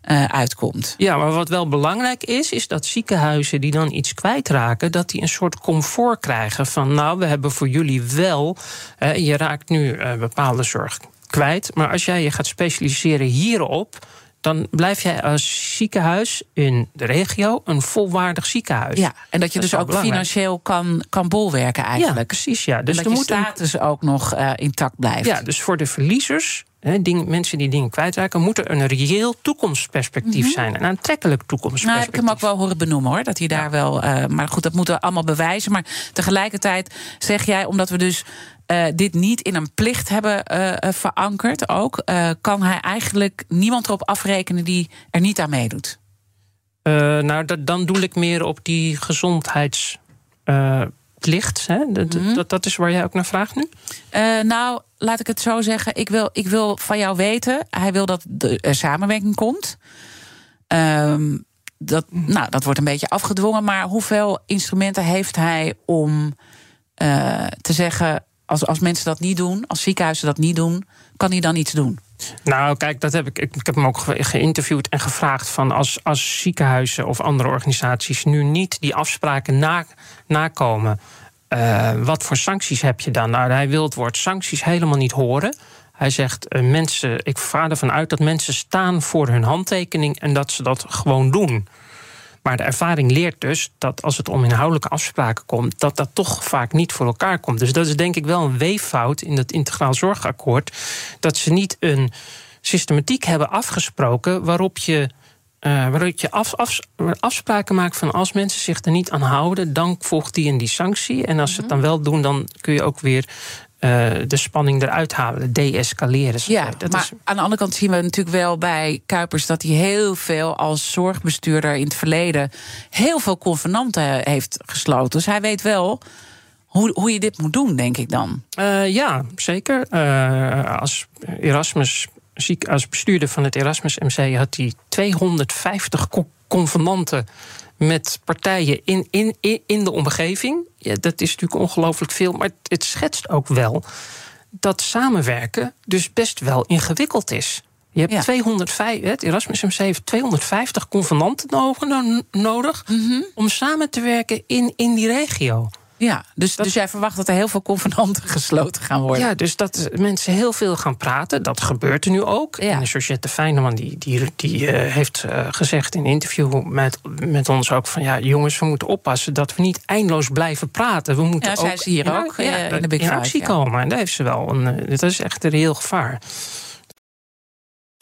eh, uitkomt. Ja, maar wat wel belangrijk is, is dat ziekenhuizen die dan iets kwijtraken, dat die een soort comfort krijgen van nou, we hebben voor jullie wel, eh, je raakt nu eh, bepaalde zorg kwijt, maar als jij je gaat specialiseren hierop, dan blijf jij als ziekenhuis in de regio een volwaardig ziekenhuis. Ja, en dat je Dat dus ook belangrijk. financieel kan, kan bolwerken eigenlijk. Ja, precies. Ja. Dus Dus dat je moet een- status ook nog eh, intact blijft. Ja, dus voor de verliezers, hè, ding- mensen die dingen kwijtraken, moet er een reëel toekomstperspectief zijn. Een aantrekkelijk Mhm. Nou, toekomstperspectief. heb ik hem ook wel horen benoemen hoor. Dat hij daar wel. eh, maar goed, dat moeten we allemaal bewijzen. Maar tegelijkertijd zeg jij, omdat we dus. Eh, dit niet in een plicht hebben eh, eh, verankerd ook, kan hij eigenlijk niemand erop afrekenen die er niet aan meedoet. Nou, dat, dan doe ik meer op die gezondheidsplicht. hè? Dat, Mhm. dat, dat is waar jij ook naar vraagt nu? Nou, laat ik het zo zeggen. Ik wil, ik wil van jou weten. Hij wil dat er samenwerking komt. Ehm, dat, nou, dat wordt een beetje afgedwongen. Maar hoeveel instrumenten heeft hij om te zeggen. Als, als mensen dat niet doen, als ziekenhuizen dat niet doen, kan hij dan iets doen? Nou, kijk, dat heb ik, ik, heb hem ook ge- geïnterviewd en gevraagd van als, als ziekenhuizen of andere organisaties nu niet die afspraken na, nakomen, eh, wat voor sancties heb je dan? Nou, hij wil het woord sancties helemaal niet horen. Hij zegt, eh, mensen, ik ga ervan uit dat mensen staan voor hun handtekening en dat ze dat gewoon doen. Maar de ervaring leert dus dat als het om inhoudelijke afspraken komt, dat dat toch vaak niet voor elkaar komt. Dus dat is denk ik wel een weeffout in het integraal zorgakkoord. Dat ze niet een systematiek hebben afgesproken waarop je. eh, waarop je af, af- afspraken maakt van als mensen zich er niet aan houden, dan volgt die en die sanctie. En als ze het dan wel doen, dan kun je ook weer eh, de spanning eruit halen, de-escaleren. Ja, dat maar is, aan de andere kant zien we natuurlijk wel bij Kuipers dat hij heel veel als zorgbestuurder in het verleden heel veel convenanten heeft gesloten. Dus hij weet wel hoe, hoe je dit moet doen, denk ik dan. Eh, ja, zeker. Eh, als Erasmus ziek, als bestuurder van het Erasmus MC had hij 250 co- convenanten met partijen in, in, in, de omgeving. Ja, dat is natuurlijk ongelooflijk veel, maar het, het schetst ook wel dat samenwerken dus best wel ingewikkeld is. Je hebt Ja. 205, het Erasmus MC heeft 250 convenanten no- nodig om samen te werken in, in die regio. Ja, dus, dus jij verwacht dat er heel veel convenanten gesloten gaan worden. Ja, dus dat mensen heel veel gaan praten. Dat gebeurt er nu ook. Ja. En Georgette Feyneman die, die, die eh, heeft eh, gezegd in een interview met, met ons ook... van ja, jongens, we moeten oppassen dat we niet eindeloos blijven praten. We moeten Ja, ook ze hier ook, eh, in de Big in actie komen. En daar heeft ze wel een... dat is echt een reëel gevaar.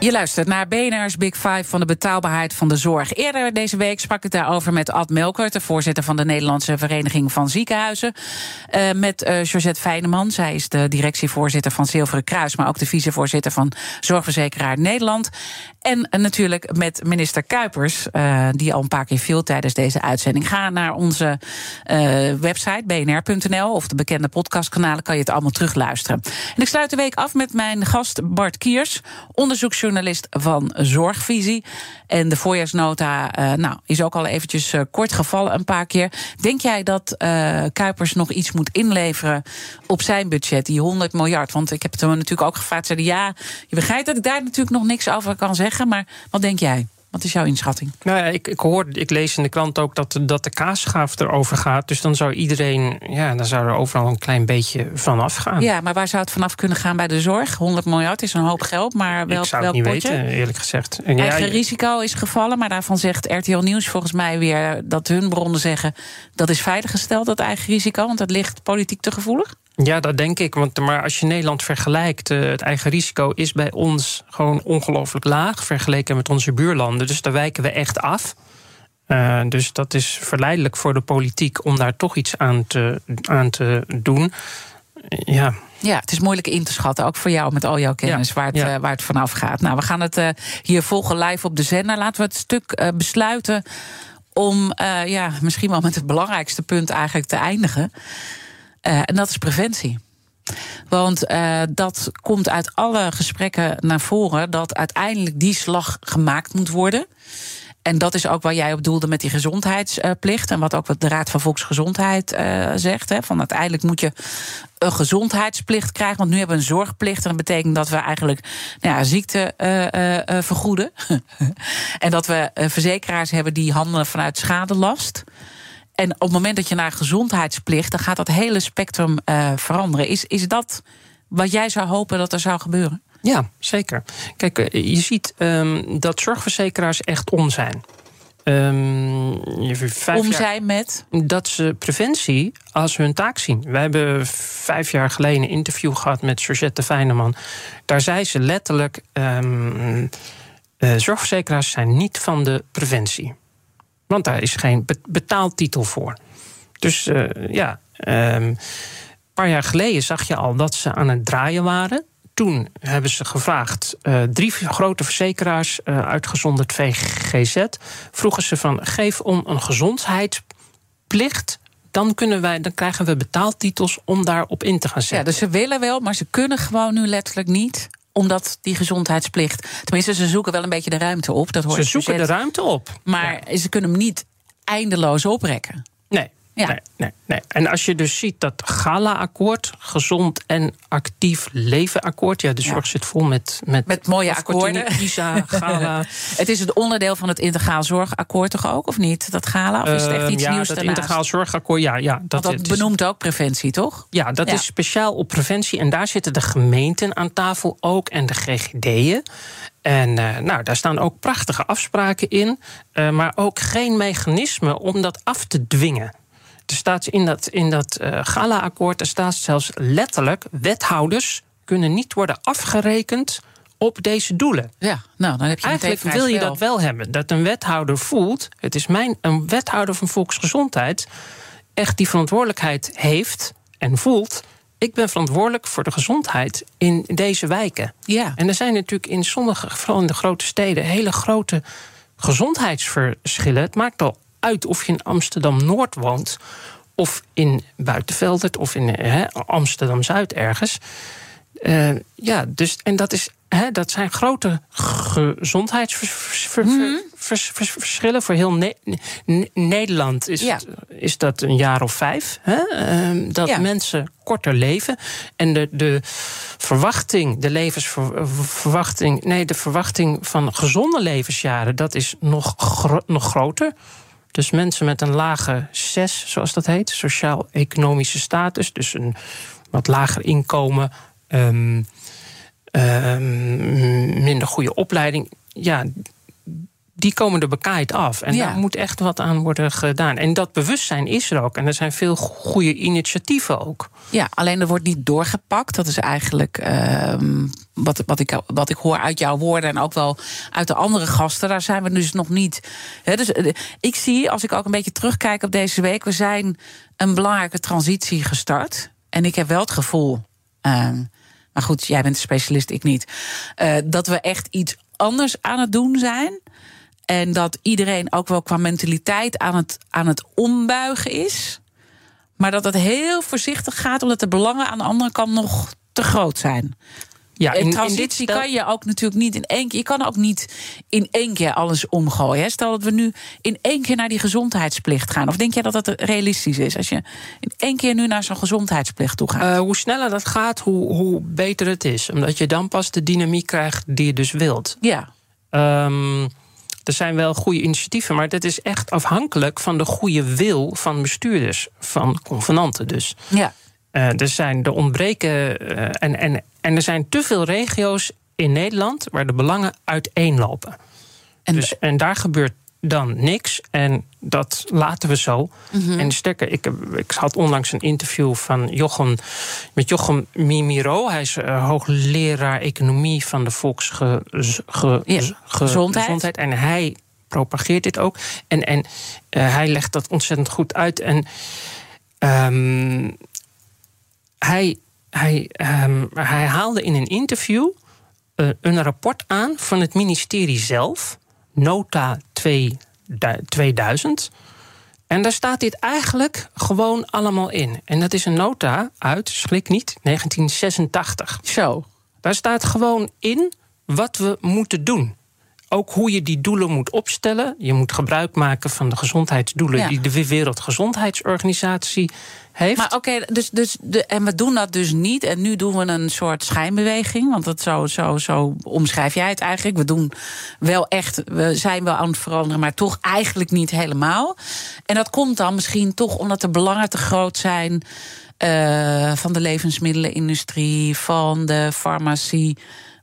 Je luistert naar BNR's Big Five van de betaalbaarheid van de zorg. Eerder deze week sprak ik daarover met Ad Melkert, de voorzitter van de Nederlandse Vereniging van Ziekenhuizen. Uh, met uh, Josette Fijneman. Zij is de directievoorzitter van Zilveren Kruis, maar ook de vicevoorzitter van Zorgverzekeraar Nederland. En uh, natuurlijk met minister Kuipers, die al een paar keer viel tijdens deze uitzending. Ga naar onze website bnr.nl of de bekende podcastkanalen, kan je het allemaal terugluisteren. En ik sluit de week af met mijn gast Bart Kiers, onderzoeksjournalist journalist van Zorgvisie. En de voorjaarsnota uh, nou, is ook al eventjes uh, kort gevallen een paar keer. Denk jij dat uh, Kuipers nog iets moet inleveren op zijn budget, die 100 miljard? Want ik heb het hem natuurlijk ook gevraagd. Zeiden ja, je begrijpt dat ik daar natuurlijk nog niks over kan zeggen. Maar wat denk jij? Wat is jouw inschatting? Nou ja, ik, ik hoor, ik lees in de krant ook dat, dat de kaasschaaf erover gaat. Dus dan zou iedereen, ja, dan zou er overal een klein beetje vanaf gaan. Ja, maar waar zou het vanaf kunnen gaan bij de zorg? 100 miljard is een hoop geld, maar wel. Ik zou het niet potje? weten, eerlijk gezegd. En Eigen ja, risico is gevallen, maar daarvan zegt RTL Nieuws volgens mij weer dat hun bronnen zeggen dat is veiliggesteld, dat eigen risico, want dat ligt politiek te gevoelig. Ja, dat denk ik. Want, maar als je Nederland vergelijkt, uh, het eigen risico is bij ons gewoon ongelooflijk laag vergeleken met onze buurlanden. Dus daar wijken we echt af. Uh, dus dat is verleidelijk voor de politiek om daar toch iets aan te, aan te doen. Ja. Ja, het is moeilijk in te schatten, ook voor jou met al jouw kennis, ja, waar, het, ja. uh, waar het vanaf gaat. Nou, we gaan het hier volgen live op de zender. Laten we het stuk besluiten om ja, misschien wel met het belangrijkste punt eigenlijk te eindigen. Uh, en dat is preventie. Want uh, dat komt uit alle gesprekken naar voren dat uiteindelijk die slag gemaakt moet worden. En dat is ook waar jij op doelde met die gezondheidsplicht. En wat ook wat de Raad van Volksgezondheid uh, zegt. Hè, van uiteindelijk moet je een gezondheidsplicht krijgen. Want nu hebben we een zorgplicht. En dat betekent dat we eigenlijk nou ja, ziekte vergoeden. en dat we verzekeraars hebben die handelen vanuit schadelast. En op het moment dat je naar gezondheidsplicht, dan gaat dat hele spectrum uh, veranderen. Is, is dat wat jij zou hopen dat er zou gebeuren? Ja, zeker. Kijk, je ziet um, dat zorgverzekeraars echt om zijn. Um, om zijn met? Dat ze preventie als hun taak zien. Wij hebben vijf jaar geleden een interview gehad met Georgette Fijneman. Daar zei ze letterlijk: um, uh, zorgverzekeraars zijn niet van de preventie. Want daar is geen betaaltitel voor. Dus uh, ja, um, een paar jaar geleden zag je al dat ze aan het draaien waren. Toen hebben ze gevraagd, uh, drie grote verzekeraars, uh, uitgezonderd VGZ, vroegen ze van geef om een gezondheidsplicht dan, kunnen wij, dan krijgen we betaaltitels om daarop in te gaan zetten. Ja, dus ze willen wel, maar ze kunnen gewoon nu letterlijk niet omdat die gezondheidsplicht. Tenminste, ze zoeken wel een beetje de ruimte op. Dat hoort ze zoeken de ruimte op. Maar ja. ze kunnen hem niet eindeloos oprekken. Nee. Ja. Nee, nee, nee. En als je dus ziet dat Gala-akkoord, gezond en actief leven-akkoord. Ja, de zorg ja. zit vol met, met, met mooie akkoorden. ISA, Gala. het is het onderdeel van het integraal zorgakkoord toch ook, of niet? Dat Gala? Of is het echt iets uh, ja, nieuws dat daarnaast? integraal zorgakkoord, ja. ja dat, dat het benoemt ook preventie, toch? Ja, dat ja. is speciaal op preventie. En daar zitten de gemeenten aan tafel ook en de GGD'en. En uh, nou, daar staan ook prachtige afspraken in, uh, maar ook geen mechanisme om dat af te dwingen. Er staat in dat, in dat uh, Gala-akkoord, er staat zelfs letterlijk: wethouders kunnen niet worden afgerekend op deze doelen. Ja, nou, dan heb je Eigenlijk wil je dat wel hebben. Dat een wethouder voelt, het is mijn, een wethouder van volksgezondheid, echt die verantwoordelijkheid heeft en voelt. Ik ben verantwoordelijk voor de gezondheid in deze wijken. Ja. En er zijn natuurlijk in sommige, vooral in de grote steden, hele grote gezondheidsverschillen. Het maakt al uit of je in Amsterdam Noord woont. of in Buitenveldert. of in Amsterdam Zuid ergens. Uh, ja, dus, en dat, is, hè, dat zijn grote gezondheidsverschillen. vers- vers- verschillen. Voor heel Ne- Ne- Nederland is, Ja. het- is dat een jaar of vijf. Hè? Ehm, dat Ja. mensen korter leven. En de, de verwachting, de levensverwachting... nee, de verwachting van gezonde levensjaren... dat is nog, gro- nog groter. Dus mensen met een lage SES, zoals dat heet... sociaal-economische status, dus een wat lager inkomen... ehm, ehm, minder goede opleiding... ja, die komen er bekaaid af. En Ja. daar moet echt wat aan worden gedaan. En dat bewustzijn is er ook. En er zijn veel goede initiatieven ook. Ja, alleen er wordt niet doorgepakt. Dat is eigenlijk ehm, wat, wat, ik, wat ik hoor uit jouw woorden en ook wel uit de andere gasten. Daar zijn we dus nog niet. Dus, eh, ik zie, als ik ook een beetje terugkijk op deze week, we zijn een belangrijke transitie gestart. En ik heb wel het gevoel. ehm, maar goed, jij bent een specialist, ik niet. eh, dat we echt iets anders aan het doen zijn. En dat iedereen ook wel qua mentaliteit aan het, aan het ombuigen is. Maar dat het heel voorzichtig gaat, omdat de belangen aan de andere kant nog te groot zijn. Ja, in, transitie kan je ook natuurlijk niet in één keer. Je kan ook niet in één keer alles omgooien. Stel dat we nu in één keer naar die gezondheidsplicht gaan. Of denk jij dat dat realistisch is? Als je in één keer nu naar zo'n gezondheidsplicht toe gaat. Eh, hoe sneller dat gaat, hoe, hoe beter het is. Omdat je dan pas de dynamiek krijgt die je dus wilt. ja. Ehm, er zijn wel goede initiatieven, maar dat is echt afhankelijk van de goede wil van bestuurders, van convenanten dus. ja. Eh, er zijn de ontbreken eh, en, en, en er zijn te veel regio's in Nederland waar de belangen uiteenlopen. En, Dus, en daar gebeurt dan niks. En dat laten we zo. Mhm. En sterker, ik, ik had onlangs een interview van Jochem, met Jochem Mimiro. Hij is eh, hoogleraar economie van de Volksgezondheid. Ja. En hij propageert dit ook. En, en eh, hij legt dat ontzettend goed uit. En ehm, hij, hij, ehm, hij haalde in een interview eh, een rapport aan van het ministerie zelf, Nota 2000. En daar staat dit eigenlijk gewoon allemaal in. En dat is een nota uit, schrik niet, 1986. Zo. Daar staat gewoon in wat we moeten doen. Ook hoe je die doelen moet opstellen. Je moet gebruik maken van de gezondheidsdoelen Ja. die de Wereldgezondheidsorganisatie heeft. Maar oké, dus, dus de, en we doen dat dus niet. En nu doen we een soort schijnbeweging. Want dat zo, zo, zo omschrijf jij het eigenlijk. We doen wel echt, we zijn wel aan het veranderen, maar toch eigenlijk niet helemaal. En dat komt dan misschien toch omdat de belangen te groot zijn. eh, van de levensmiddelenindustrie, van de farmacie.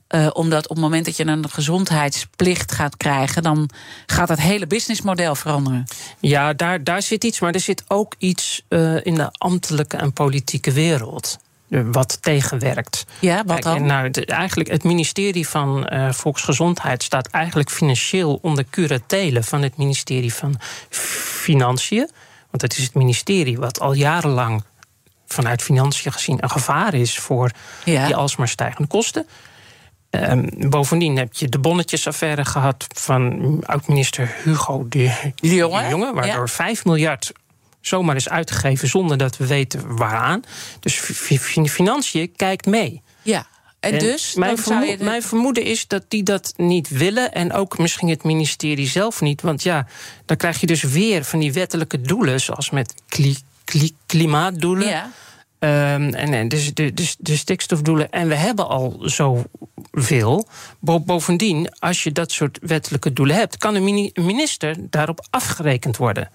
Eh, omdat op het moment dat je een gezondheidsplicht gaat krijgen, dan gaat het hele businessmodel veranderen. Ja, daar, daar zit iets, maar er zit ook iets eh, in de ambtelijke en politieke wereld. eh, Wat tegenwerkt. Ja, wat dan? nou, de- eigenlijk het ministerie van Volksgezondheid staat eigenlijk financieel onder curatele van het ministerie van Financiën. Want het is het ministerie wat al jarenlang vanuit financiën gezien een gevaar is voor Ja. die alsmaar stijgende kosten. Ehm, bovendien heb je de bonnetjesaffaire gehad van oud-minister Hugo de, De Jonge, Jonge, waardoor ja. 5 miljard zomaar is uitgegeven zonder dat we weten waaraan. Dus fi- fi- financiën kijkt mee. Ja. En, En dus, mijn, je de- mijn vermoeden is dat die dat niet willen. En ook misschien het ministerie zelf niet. Want ja, dan krijg je dus weer van die wettelijke doelen, zoals met kli- kli- klimaatdoelen. Ja. Ehm, en, en dus de, dus de stikstofdoelen. En we hebben al zoveel. Bo- bovendien, als je dat soort wettelijke doelen hebt, kan een mini- een minister daarop afgerekend worden.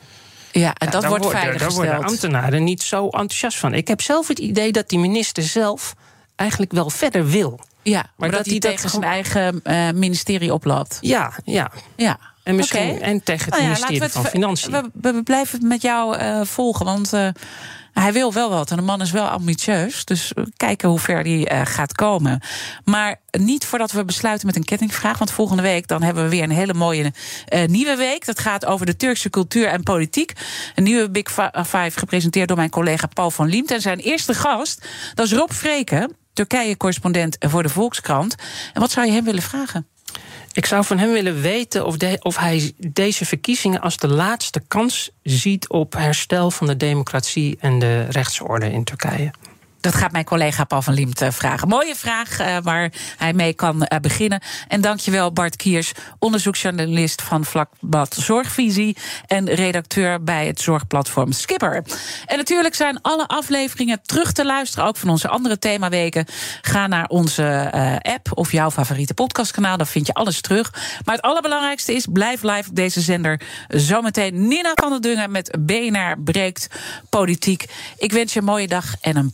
Ja, en Ja, dat wordt worden- Daar worden ambtenaren niet zo enthousiast van. Ik heb zelf het idee dat die minister zelf eigenlijk wel verder wil. Ja, maar, dat, dat hij tegen zijn eigen eh, ministerie oploopt. Ja, ja. Ja. En misschien en tegen het Nou ja, ministerie van Financiën. We, we blijven het met jou eh, volgen, want eh, hij wil wel wat. En de man is wel ambitieus. Dus we kijken hoe ver die eh, gaat komen. Maar niet voordat we besluiten met een kettingvraag. Want volgende week dan hebben we weer een hele mooie eh, nieuwe week. Dat gaat over de Turkse cultuur en politiek. Een nieuwe Big Fi- Five gepresenteerd door mijn collega Paul van Liemt. En zijn eerste gast, dat is Rob Vreken. Turkije-correspondent voor de Volkskrant. En wat zou je hem willen vragen? Ik zou van hem willen weten of, de- of hij deze verkiezingen als de laatste kans ziet op herstel van de democratie en de rechtsorde in Turkije. Dat gaat mijn collega Paul van Liemt eh, vragen. Mooie vraag uh, waar hij mee kan uh, beginnen. En dankjewel Bart Kiers, onderzoeksjournalist van Vlakblad Zorgvisie... en redacteur bij het zorgplatform Skipper. En natuurlijk zijn alle afleveringen terug te luisteren... ook van onze andere themaweken. Ga naar onze app of jouw favoriete podcastkanaal. Dan vind je alles terug. Maar het allerbelangrijkste is, blijf live op deze zender. Zometeen Nina van der Dungen met BNR Breekt Politiek. Ik wens je een mooie dag en een